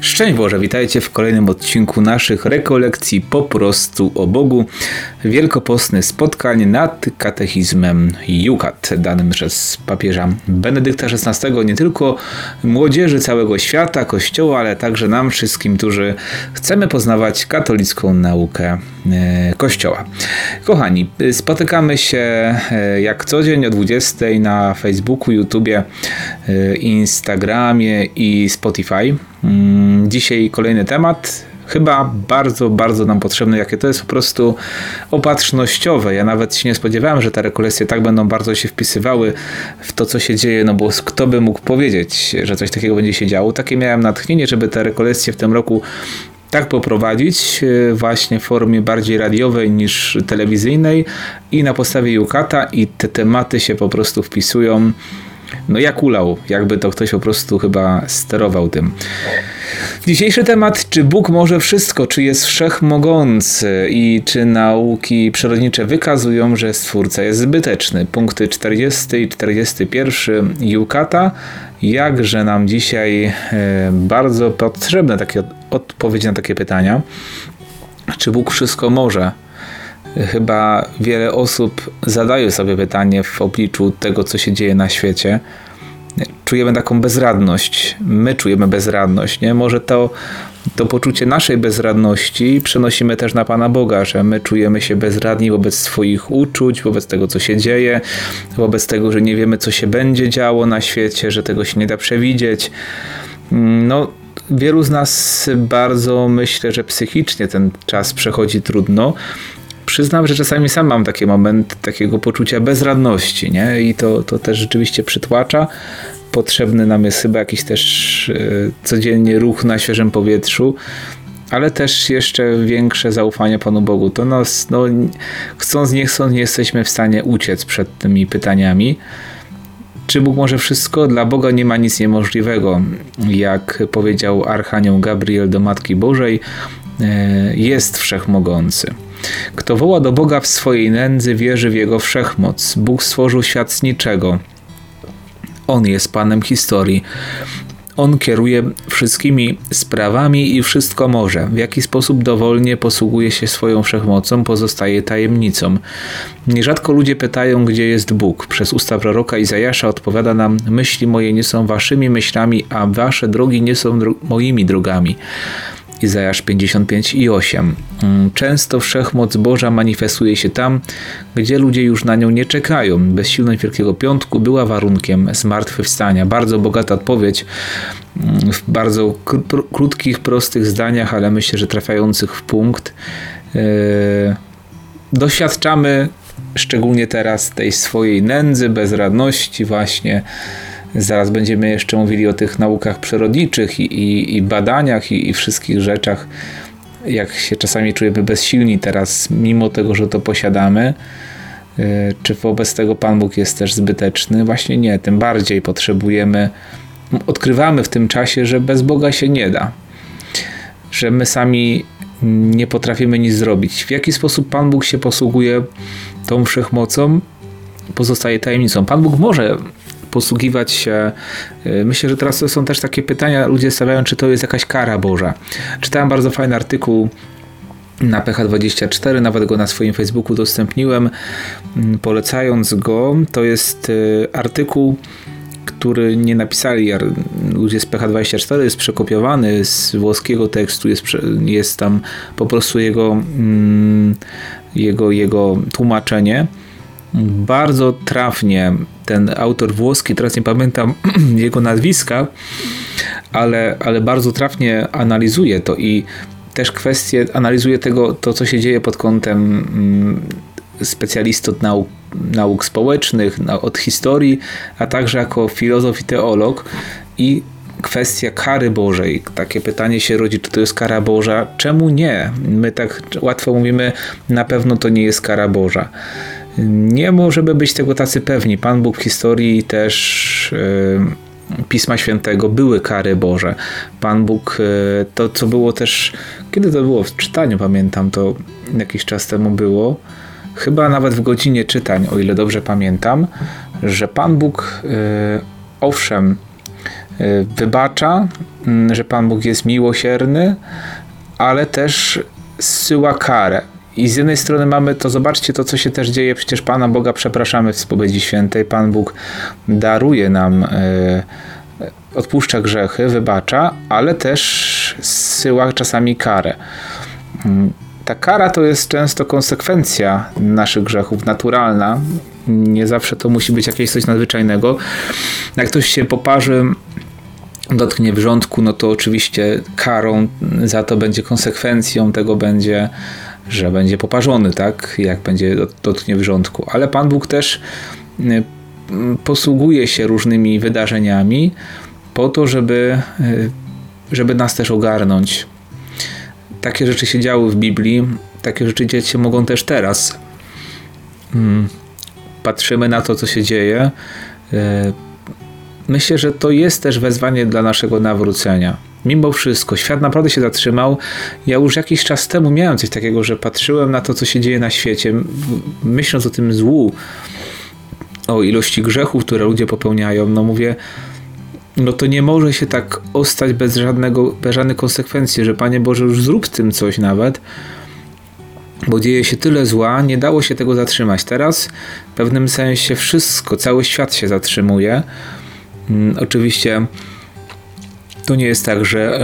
Szczęść Boże, witajcie w kolejnym odcinku naszych rekolekcji po prostu o Bogu. Wielkopostny spotkań nad katechizmem Jukat, danym przez papieża Benedykta XVI, nie tylko młodzieży całego świata, Kościoła, ale także nam wszystkim, którzy chcemy poznawać katolicką naukę e, Kościoła. Kochani, spotykamy się e, jak co dzień o 20 na Facebooku, YouTubie, e, Instagramie i Spotify. Mm, dzisiaj kolejny temat. Chyba bardzo, bardzo nam potrzebny, jakie to jest po prostu opatrznościowe. Ja nawet się nie spodziewałem, że te rekolekcje tak będą bardzo się wpisywały w to, co się dzieje, no bo kto by mógł powiedzieć, że coś takiego będzie się działo. Takie miałem natchnienie, żeby te rekolekcje w tym roku tak poprowadzić e, właśnie w formie bardziej radiowej niż telewizyjnej i na podstawie Jukata i te tematy się po prostu wpisują no jak ulał, jakby to ktoś po prostu chyba sterował tym. Dzisiejszy temat, czy Bóg może wszystko, czy jest wszechmogący i czy nauki przyrodnicze wykazują, że Stwórca jest zbyteczny. Punkty 40 i 41 Jukata, jakże nam dzisiaj e, bardzo potrzebne takie odpowiedzi na takie pytania. Czy Bóg wszystko może? Chyba wiele osób zadaje sobie pytanie w obliczu tego, co się dzieje na świecie. Czujemy taką bezradność. My czujemy bezradność, nie? Może to, to poczucie naszej bezradności przenosimy też na Pana Boga, że my czujemy się bezradni wobec swoich uczuć, wobec tego, co się dzieje, wobec tego, że nie wiemy, co się będzie działo na świecie, że tego się nie da przewidzieć. No, wielu z nas bardzo myślę, że psychicznie ten czas przechodzi trudno przyznam, że czasami sam mam taki moment takiego poczucia bezradności, nie? I to, to też rzeczywiście przytłacza. Potrzebny nam jest chyba jakiś też yy, codziennie ruch na świeżym powietrzu, ale też jeszcze większe zaufanie Panu Bogu. To nas, no, chcąc, nie chcąc, nie jesteśmy w stanie uciec przed tymi pytaniami. Czy Bóg może wszystko? Dla Boga nie ma nic niemożliwego. Jak powiedział Archanioł Gabriel do Matki Bożej, e, jest wszechmogący. Kto woła do Boga w swojej nędzy, wierzy w Jego wszechmoc. Bóg stworzył świat z niczego. On jest Panem historii. On kieruje wszystkimi sprawami i wszystko może. W jaki sposób dowolnie posługuje się swoją wszechmocą, pozostaje tajemnicą. Nierzadko ludzie pytają, gdzie jest Bóg. Przez usta proroka Izajasza odpowiada nam: Myśli moje nie są waszymi myślami, a wasze drogi nie są dro moimi drogami. Izajasz 55 i 8. Mm, często wszechmoc Boża manifestuje się tam, gdzie ludzie już na nią nie czekają. Bezsilność Wielkiego Piątku była warunkiem zmartwychwstania. Bardzo bogata odpowiedź mm, w bardzo krótkich, prostych zdaniach, ale myślę, że trafiających w punkt. Yy, doświadczamy szczególnie teraz tej swojej nędzy, bezradności właśnie Zaraz będziemy jeszcze mówili o tych naukach przyrodniczych i, i, i badaniach i, i wszystkich rzeczach, jak się czasami czujemy bezsilni teraz, mimo tego, że to posiadamy. E, czy wobec tego Pan Bóg jest też zbyteczny? Właśnie nie, tym bardziej potrzebujemy, odkrywamy w tym czasie, że bez Boga się nie da, że my sami nie potrafimy nic zrobić. W jaki sposób Pan Bóg się posługuje tą wszechmocą, pozostaje tajemnicą. Pan Bóg może posługiwać się. Y, myślę, że teraz to są też takie pytania, ludzie stawiają, czy to jest jakaś kara Boża. Czytałem bardzo fajny artykuł na PH24, nawet go na swoim Facebooku udostępniłem, mm, polecając go. To jest y, artykuł, który nie napisali ludzie z PH24, jest przekopiowany z włoskiego tekstu, jest, jest tam po prostu jego, mm, jego, jego tłumaczenie bardzo trafnie ten autor włoski, teraz nie pamiętam jego nazwiska, ale, ale bardzo trafnie analizuje to i też kwestie, analizuje tego, to co się dzieje pod kątem mm, specjalist od nauk, nauk społecznych, od historii, a także jako filozof i teolog i kwestia kary Bożej. Takie pytanie się rodzi, czy to jest kara Boża? Czemu nie? My tak łatwo mówimy, na pewno to nie jest kara Boża. Nie możemy być tego tacy pewni. Pan Bóg w historii też e, Pisma Świętego były kary Boże. Pan Bóg, e, to co było też, kiedy to było w czytaniu, pamiętam, to jakiś czas temu było, chyba nawet w godzinie czytań, o ile dobrze pamiętam, że Pan Bóg, e, owszem, wybacza, że Pan Bóg jest miłosierny, ale też zsyła karę. I z jednej strony mamy to, zobaczcie to, co się też dzieje, przecież Pana Boga przepraszamy w spowiedzi świętej, Pan Bóg daruje nam, e, odpuszcza grzechy, wybacza, ale też zsyła czasami karę. Mm, ta kara to jest często konsekwencja naszych grzechów, naturalna. Nie zawsze to musi być jakieś coś nadzwyczajnego. Jak ktoś się poparzy dotknie wrzątku, no to oczywiście karą za to będzie konsekwencją tego będzie, że będzie poparzony, tak? Jak będzie dotknie wrzątku. Ale Pan Bóg też y, posługuje się różnymi wydarzeniami po to, żeby, y, żeby nas też ogarnąć. Takie rzeczy się działy w Biblii, takie rzeczy dziać się mogą też teraz. Hmm. Patrzymy na to, co się dzieje y, myślę, że to jest też wezwanie dla naszego nawrócenia. Mimo wszystko, świat naprawdę się zatrzymał. Ja już jakiś czas temu miałem coś takiego, że patrzyłem na to, co się dzieje na świecie, myśląc o tym złu, o ilości grzechów, które ludzie popełniają. No mówię, no to nie może się tak ostać bez, żadnego, bez żadnych konsekwencji, że Panie Boże, już zrób tym coś nawet, bo dzieje się tyle zła, nie dało się tego zatrzymać. Teraz w pewnym sensie wszystko, cały świat się zatrzymuje. Mm, oczywiście to nie jest tak, że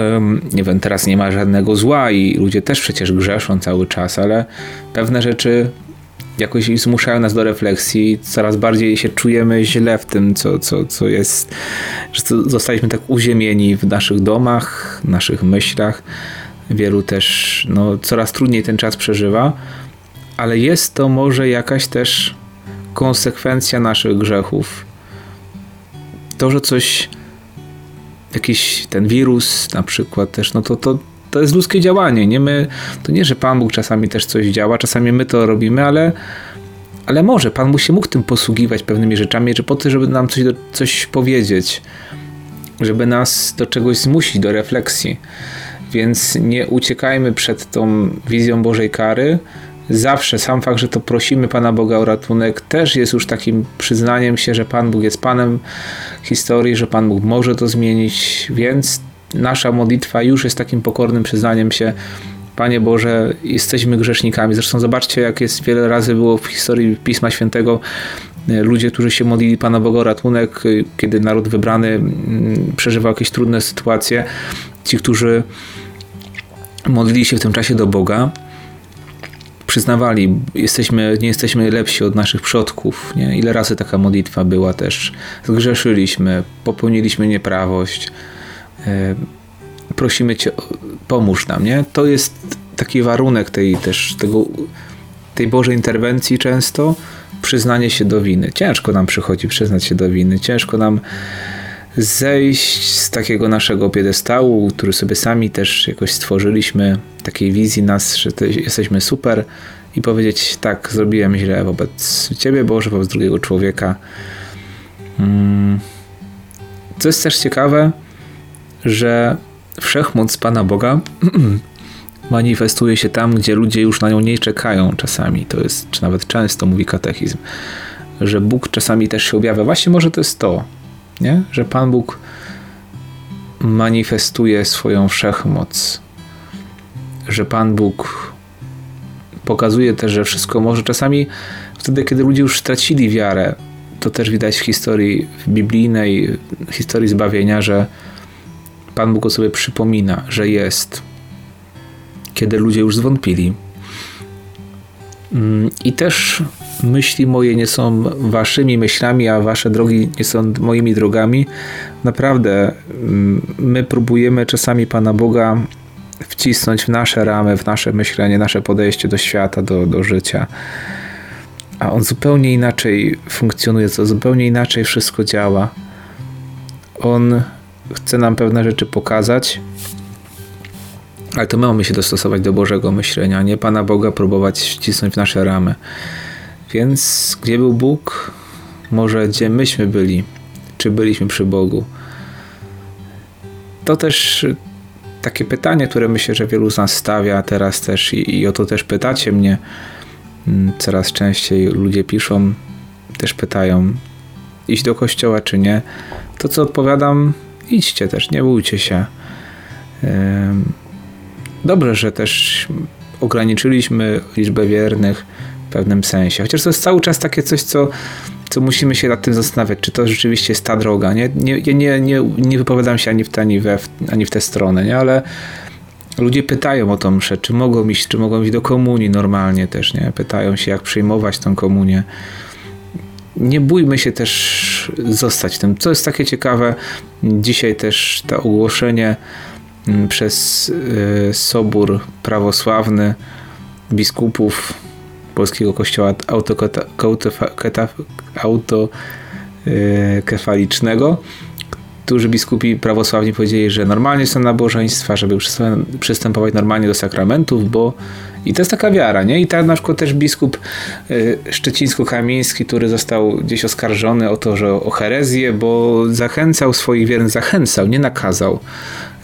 nie wiem, teraz nie ma żadnego zła i ludzie też przecież grzeszą cały czas, ale pewne rzeczy jakoś zmuszają nas do refleksji. Coraz bardziej się czujemy źle w tym, co, co, co jest, że zostaliśmy tak uziemieni w naszych domach, naszych myślach. Wielu też no, coraz trudniej ten czas przeżywa, ale jest to może jakaś też konsekwencja naszych grzechów to, że coś, jakiś ten wirus na przykład też, no to, to, to jest ludzkie działanie. Nie my, to nie, że Pan Bóg czasami też coś działa, czasami my to robimy, ale, ale może Pan Bóg się mógł tym posługiwać pewnymi rzeczami, że po to, żeby nam coś, coś powiedzieć, żeby nas do czegoś zmusić, do refleksji. Więc nie uciekajmy przed tą wizją Bożej kary, zawsze sam fakt, że to prosimy Pana Boga o ratunek, też jest już takim przyznaniem się, że Pan Bóg jest Panem historii, że Pan Bóg może to zmienić, więc nasza modlitwa już jest takim pokornym przyznaniem się, Panie Boże, jesteśmy grzesznikami. Zresztą zobaczcie, jak jest wiele razy było w historii Pisma Świętego e, ludzie, którzy się modlili Pana Boga o ratunek, e, kiedy naród wybrany przeżywał jakieś trudne sytuacje. Ci, którzy modlili się w tym czasie do Boga, przyznawali, jesteśmy, nie jesteśmy lepsi od naszych przodków. Nie? Ile razy taka modlitwa była też. Zgrzeszyliśmy, popełniliśmy nieprawość. E, prosimy Cię, pomóż nam. Nie? To jest taki warunek tej też tego, tej Bożej interwencji często, przyznanie się do winy. Ciężko nam przychodzi przyznać się do winy, ciężko nam zejść z takiego naszego piedestału, który sobie sami też jakoś stworzyliśmy, takiej wizji nas, że jesteśmy super i powiedzieć tak, zrobiłem źle wobec Ciebie, Boże, wobec drugiego człowieka. Hmm. Co jest też ciekawe, że wszechmoc Pana Boga manifestuje się tam, gdzie ludzie już na nią nie czekają czasami. To jest, czy nawet często mówi katechizm, że Bóg czasami też się objawia. Właśnie może to jest to, nie? że Pan Bóg manifestuje swoją wszechmoc, że Pan Bóg pokazuje też, że wszystko może. Czasami wtedy, kiedy ludzie już stracili wiarę, to też widać w historii w biblijnej, historii zbawienia, że Pan Bóg o sobie przypomina, że jest, kiedy ludzie już zwątpili. Mm, I też myśli moje nie są waszymi myślami, a wasze drogi nie są moimi drogami. Naprawdę, mm, my próbujemy czasami Pana Boga wcisnąć w nasze ramy, w nasze myślenie, nasze podejście do świata, do, do życia. A on zupełnie inaczej funkcjonuje, to zupełnie inaczej wszystko działa. On chce nam pewne rzeczy pokazać, ale to my mamy się dostosować do Bożego myślenia, nie Pana Boga próbować wcisnąć w nasze ramy. Więc gdzie był Bóg? Może gdzie myśmy byli? Czy byliśmy przy Bogu? To też takie pytanie, które myślę, że wielu z nas stawia teraz też i, i o to też pytacie mnie. Mm, coraz częściej ludzie piszą, też pytają, iść do kościoła czy nie. To co odpowiadam, idźcie też, nie bójcie się. Dobrze, że też ograniczyliśmy liczbę wiernych w pewnym sensie. Chociaż to jest cały czas takie coś, co, co musimy się nad tym zastanawiać, czy to rzeczywiście jest ta droga. Nie, nie, nie, nie, nie wypowiadam się ani w tę, ani, ani w tę stronę, nie? ale ludzie pytają o tą mszę, czy mogą iść, czy mogą iść do komunii normalnie też, nie? Pytają się, jak przyjmować tą komunię. Nie bójmy się też zostać tym. Co jest takie ciekawe, dzisiaj też to ogłoszenie mm, przez y, Sobór Prawosławny biskupów Polskiego Kościoła autokefalicznego którzy biskupi prawosławni powiedzieli, że normalnie są nabożeństwa, żeby przystępować normalnie do sakramentów, bo i to jest taka wiara, nie? I tak na przykład też biskup y, szczecińsko-kamiński, który został gdzieś oskarżony o to, że o herezję, bo zachęcał swoich wiernych, zachęcał, nie nakazał,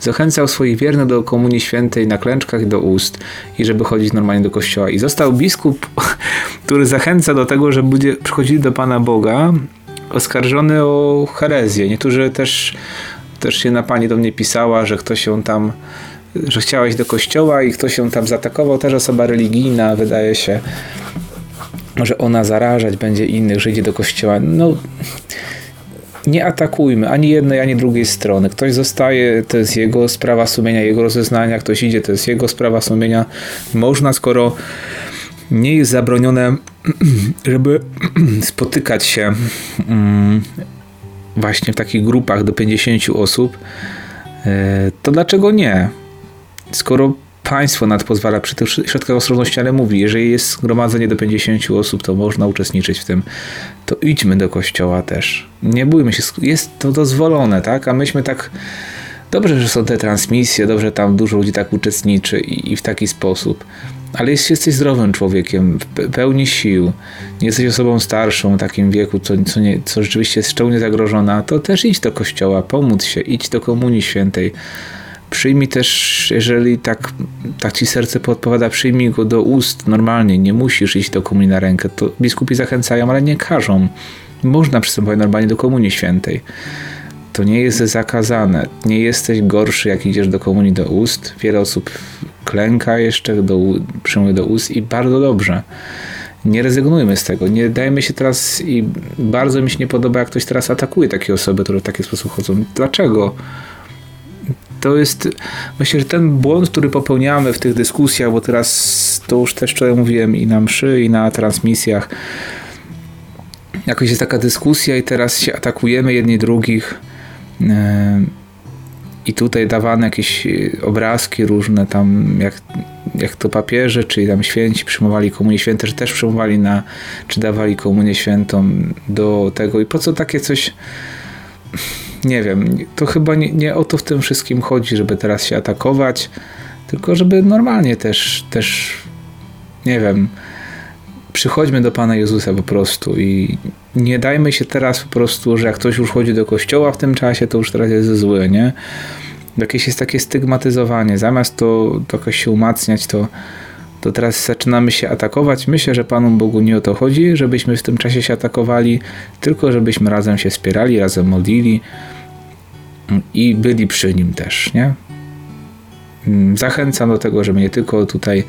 zachęcał swoich wiernych do komunii świętej na klęczkach do ust i żeby chodzić normalnie do kościoła. I został biskup, który zachęca do tego, żeby przychodzili do Pana Boga oskarżony o herezję. Niektórzy też, też się na pani do mnie pisała, że ktoś się tam, że chciała iść do kościoła i ktoś się tam zaatakował. Też osoba religijna, wydaje się, że ona zarażać będzie innych, że idzie do kościoła. No, nie atakujmy ani jednej, ani drugiej strony. Ktoś zostaje, to jest jego sprawa sumienia, jego rozeznania, ktoś idzie, to jest jego sprawa sumienia. Można, skoro nie jest zabronione, żeby spotykać się mm, właśnie w takich grupach do 50 osób, e, to dlaczego nie? Skoro państwo nad pozwala przy tych środkach ostrożności, ale mówi, jeżeli jest zgromadzenie do 50 osób, to można uczestniczyć w tym, to idźmy do kościoła też. Nie bójmy się, jest to dozwolone, tak? A myśmy tak Dobrze, że są te transmisje, dobrze, tam dużo ludzi tak uczestniczy i, i w taki sposób. Ale jeśli jesteś zdrowym człowiekiem, pełni sił, nie jesteś osobą starszą, takim wieku, co, co, nie, co rzeczywiście jest szczególnie zagrożona, to też idź do kościoła, pomóc się, idź do Komunii Świętej. Przyjmij też, jeżeli tak, tak ci serce podpowiada, przyjmij go do ust normalnie, nie musisz iść do komunii na rękę. To biskupi zachęcają, ale nie każą. Można przystępować normalnie do Komunii Świętej. To nie jest zakazane. Nie jesteś gorszy, jak idziesz do komunii do ust. Wiele osób klęka jeszcze, do, przyjmuje do ust i bardzo dobrze. Nie rezygnujmy z tego. Nie dajmy się teraz i bardzo mi się nie podoba, jak ktoś teraz atakuje takie osoby, które w taki sposób chodzą. Dlaczego? To jest, myślę, że ten błąd, który popełniamy w tych dyskusjach, bo teraz to już też wczoraj mówiłem i na mszy, i na transmisjach, jakoś jest taka dyskusja i teraz się atakujemy jedni drugich i tutaj dawane jakieś obrazki różne tam, jak, jak to papieże, czy tam święci przyjmowali komunię świętą, czy też przyjmowali na, czy dawali komunię świętą do tego. I po co takie coś nie wiem, to chyba nie, nie o to w tym wszystkim chodzi, żeby teraz się atakować, tylko żeby normalnie też, też nie wiem, przychodźmy do Pana Jezusa po prostu i nie dajmy się teraz po prostu, że jak ktoś już chodzi do kościoła w tym czasie, to już teraz jest zły, nie? Jakieś jest takie stygmatyzowanie. Zamiast to, to jakoś się umacniać, to, to teraz zaczynamy się atakować. Myślę, że Panu Bogu nie o to chodzi, żebyśmy w tym czasie się atakowali, tylko żebyśmy razem się wspierali, razem modlili i byli przy Nim też, nie? Zachęcam do tego, żeby nie tylko tutaj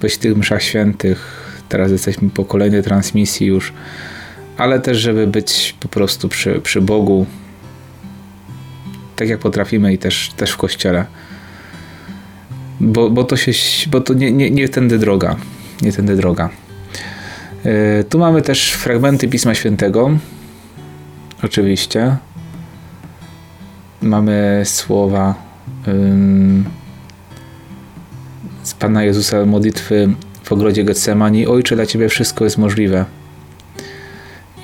być w tych mszach świętych, teraz jesteśmy po kolejnej transmisji już, ale też, żeby być po prostu przy, przy Bogu, tak jak potrafimy i też, też w kościele. Bo, bo to się, bo to nie, nie, nie tędy droga. Nie tędy droga. Yy, tu mamy też fragmenty Pisma Świętego. Oczywiście. Mamy słowa z Pana Jezusa modlitwy w ogrodzie Getsemani. Ojcze, dla Ciebie wszystko jest możliwe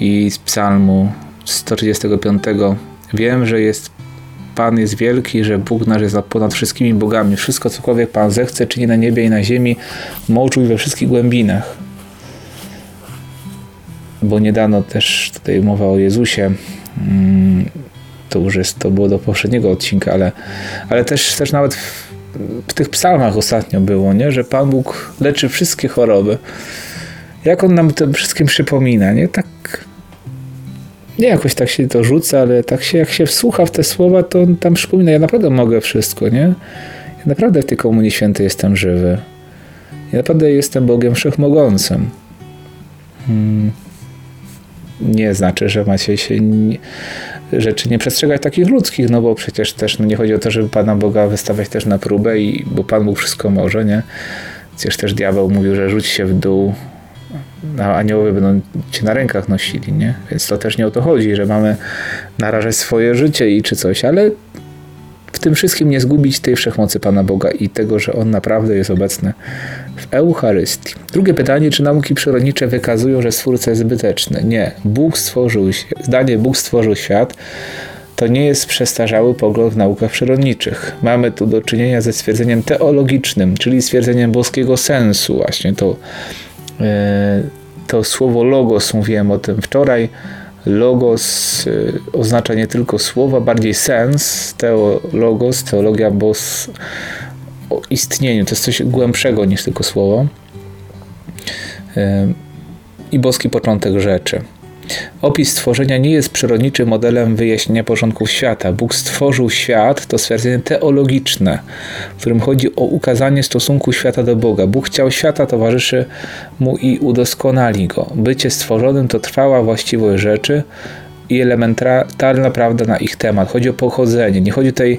i z psalmu 135 wiem, że jest Pan jest wielki, że Bóg nasz jest ponad wszystkimi bogami. Wszystko, cokolwiek Pan zechce, czyni na niebie i na ziemi, moczu i we wszystkich głębinach. Bo nie dano też tutaj mowa o Jezusie. Mm, to już jest, to było do poprzedniego odcinka, ale, ale też, też nawet w, w tych psalmach ostatnio było, nie? że Pan Bóg leczy wszystkie choroby jak on nam tym wszystkim przypomina, nie? Tak nie jakoś tak się to rzuca, ale tak się, jak się wsłucha w te słowa, to on tam przypomina, ja naprawdę mogę wszystko, nie? Ja naprawdę w tej Komunii Świętej jestem żywy. Ja naprawdę jestem Bogiem Wszechmogącym. Hmm. Nie znaczy, że macie się nie, rzeczy nie przestrzegać takich ludzkich, no bo przecież też no nie chodzi o to, żeby Pana Boga wystawiać też na próbę, i, bo Pan Bóg wszystko może, nie? Przecież też diabeł mówił, że rzuć się w dół, a aniołowie będą cię na rękach nosili, nie? Więc to też nie o to chodzi, że mamy narażać swoje życie i czy coś, ale w tym wszystkim nie zgubić tej wszechmocy Pana Boga i tego, że On naprawdę jest obecny w Eucharystii. Drugie pytanie, czy nauki przyrodnicze wykazują, że Stwórca jest zbyteczny? Nie. Bóg stworzył, zdanie Bóg stworzył świat, to nie jest przestarzały pogląd w naukach przyrodniczych. Mamy tu do czynienia ze stwierdzeniem teologicznym, czyli stwierdzeniem boskiego sensu, właśnie to, to słowo logos, mówiłem o tym wczoraj, Logos y, oznacza nie tylko słowa, bardziej sens, teo, logos, teologia bos o istnieniu. To jest coś głębszego niż tylko słowo. Y, I boski początek rzeczy. Opis stworzenia nie jest przyrodniczym modelem wyjaśnienia porządków świata. Bóg stworzył świat, to stwierdzenie teologiczne, w którym chodzi o ukazanie stosunku świata do Boga. Bóg chciał świata, towarzyszy mu i udoskonali go. Bycie stworzonym to trwała właściwość rzeczy i elementarna prawda na ich temat. Chodzi o pochodzenie. Nie chodzi tutaj,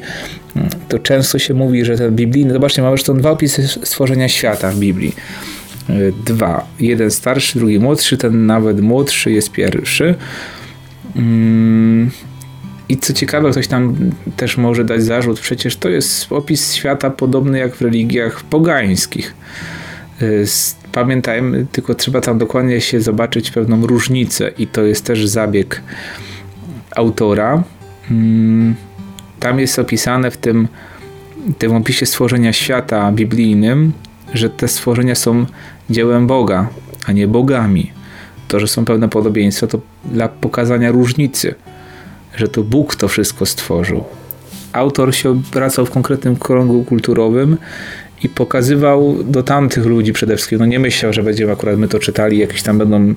mm, to często się mówi, że ten biblijny, zobaczcie, mamy zresztą dwa opisy stworzenia świata w Biblii dwa. Jeden starszy, drugi młodszy, ten nawet młodszy jest pierwszy. Mm, I co ciekawe, ktoś tam też może dać zarzut, przecież to jest opis świata podobny jak w religiach pogańskich. Y, pamiętajmy, tylko trzeba tam dokładnie się zobaczyć pewną różnicę, i to jest też zabieg autora. Mm, tam jest opisane w tym, tym opisie stworzenia świata biblijnym, że te stworzenia są dziełem Boga, a nie bogami. To, że są pewne podobieństwa, to dla pokazania różnicy, że to Bóg to wszystko stworzył. Autor się obracał w konkretnym kręgu kulturowym i pokazywał do tamtych ludzi przede wszystkim. No nie myślał, że będziemy akurat my to czytali, jakieś tam będą.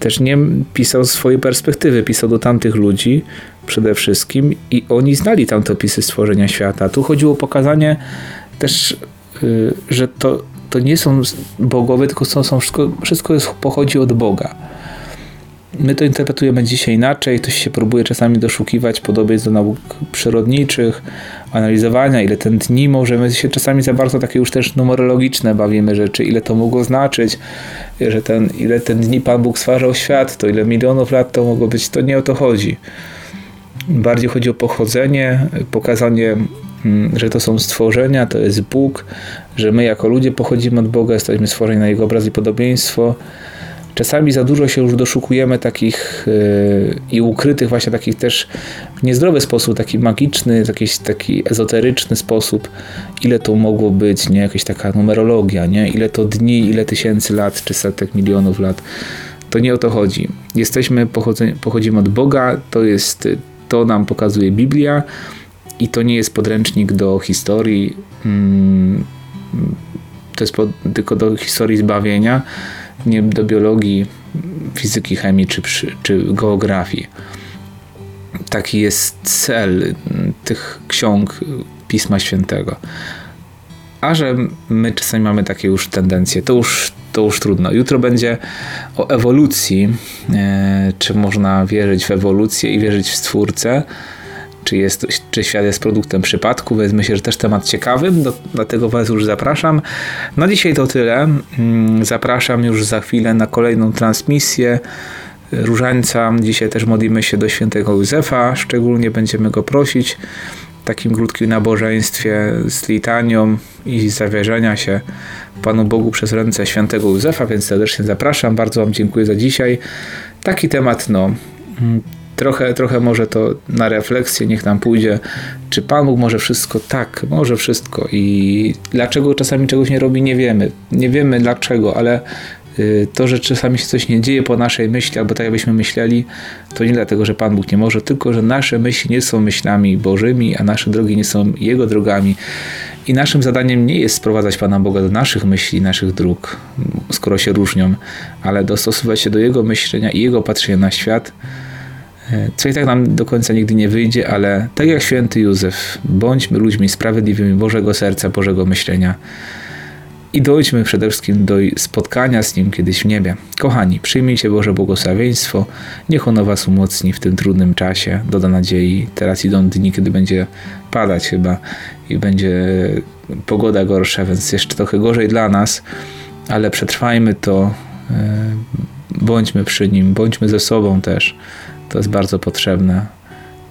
Też nie pisał swojej perspektywy, pisał do tamtych ludzi przede wszystkim i oni znali tamte opisy stworzenia świata. Tu chodziło o pokazanie też, że to to nie są bogowie, tylko są, są wszystko, wszystko jest, pochodzi od Boga. My to interpretujemy dzisiaj inaczej, ktoś się próbuje czasami doszukiwać podobieństw do nauk przyrodniczych, analizowania, ile ten dni może, my się czasami za bardzo takie już też numerologiczne bawimy rzeczy, ile to mogło znaczyć, że ten, ile ten dni Pan Bóg stwarzał świat, to ile milionów lat to mogło być, to nie o to chodzi. Bardziej chodzi o pochodzenie, pokazanie że to są stworzenia, to jest Bóg, że my jako ludzie pochodzimy od Boga, jesteśmy stworzeni na Jego obraz i podobieństwo. Czasami za dużo się już doszukujemy takich yy, i ukrytych właśnie takich też w niezdrowy sposób, taki magiczny, jakiś taki ezoteryczny sposób, ile to mogło być, nie? Jakaś taka numerologia, nie? Ile to dni, ile tysięcy lat, czy setek milionów lat. To nie o to chodzi. Jesteśmy, pochodzimy od Boga, to jest, to nam pokazuje Biblia, i to nie jest podręcznik do historii, mm, to jest pod, tylko do historii zbawienia, nie do biologii, fizyki, chemii czy, czy geografii. Taki jest cel tych ksiąg Pisma Świętego. A że my czasami mamy takie już tendencje, to już, to już trudno. Jutro będzie o ewolucji, e, czy można wierzyć w ewolucję i wierzyć w Stwórcę czy, jest, czy świat jest produktem przypadku, więc myślę, że też temat ciekawy, do, dlatego Was już zapraszam. Na dzisiaj to tyle. Mm, zapraszam już za chwilę na kolejną transmisję Różańca. Dzisiaj też modlimy się do świętego Józefa, szczególnie będziemy go prosić w takim krótkim nabożeństwie z litanią i zawierzenia się Panu Bogu przez ręce świętego Józefa, więc serdecznie zapraszam. Bardzo Wam dziękuję za dzisiaj. Taki temat, no trochę, trochę może to na refleksję niech nam pójdzie, czy Pan Bóg może wszystko? Tak, może wszystko i dlaczego czasami czegoś nie robi, nie wiemy. Nie wiemy dlaczego, ale y, to, że czasami się coś nie dzieje po naszej myśli, albo tak jakbyśmy myśleli, to nie dlatego, że Pan Bóg nie może, tylko że nasze myśli nie są myślami Bożymi, a nasze drogi nie są Jego drogami. I naszym zadaniem nie jest sprowadzać Pana Boga do naszych myśli, naszych dróg, skoro się różnią, ale dostosować się do Jego myślenia i Jego patrzenia na świat, co i tak nam do końca nigdy nie wyjdzie, ale tak jak święty Józef, bądźmy ludźmi sprawiedliwymi Bożego serca, Bożego myślenia i dojdźmy przede wszystkim do spotkania z Nim kiedyś w niebie. Kochani, przyjmijcie Boże błogosławieństwo, niech ono Was umocni w tym trudnym czasie, doda nadziei. Teraz idą dni, kiedy będzie padać chyba i będzie pogoda gorsza, więc jeszcze trochę gorzej dla nas, ale przetrwajmy to, e, bądźmy przy Nim, bądźmy ze sobą też. To jest bardzo potrzebne.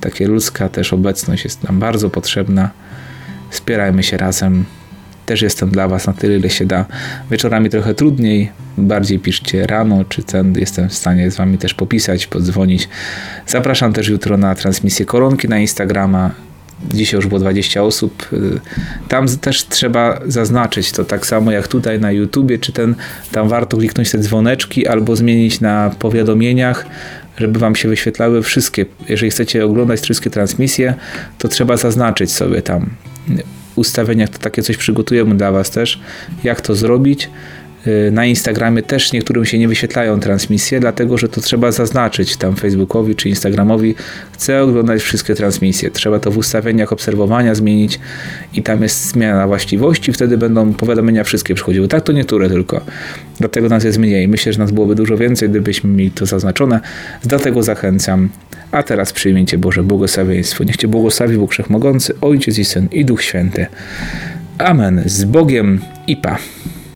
Takie ludzka też obecność jest nam bardzo potrzebna. Wspierajmy się razem też jestem dla Was na tyle, ile się da. Wieczorami trochę trudniej, bardziej piszcie rano, czy ten jestem w stanie z Wami też popisać, podzwonić. Zapraszam też jutro na transmisję koronki na Instagrama. Dzisiaj już było 20 osób. Tam też trzeba zaznaczyć to tak samo jak tutaj na YouTubie, czy ten, tam warto kliknąć te dzwoneczki albo zmienić na powiadomieniach, żeby wam się wyświetlały wszystkie. Jeżeli chcecie oglądać wszystkie transmisje, to trzeba zaznaczyć sobie tam ustawieniach to takie coś przygotujemy dla Was też, jak to zrobić. Y, na Instagramie też niektórym się nie wyświetlają transmisje, dlatego że to trzeba zaznaczyć tam Facebookowi czy Instagramowi. Chcę oglądać wszystkie transmisje. Trzeba to w ustawieniach obserwowania zmienić i tam jest zmiana właściwości, wtedy będą powiadomienia wszystkie przychodziły. Tak to niektóre tylko. Dlatego nas jest mniej. Myślę, że nas byłoby dużo więcej, gdybyśmy mieli to zaznaczone. Dlatego zachęcam. A teraz przyjmijcie Boże błogosławieństwo. Niech Cię błogosławi Bóg Wszechmogący, Ojciec i Syn i Duch Święty. Amen. Z Bogiem i Pa.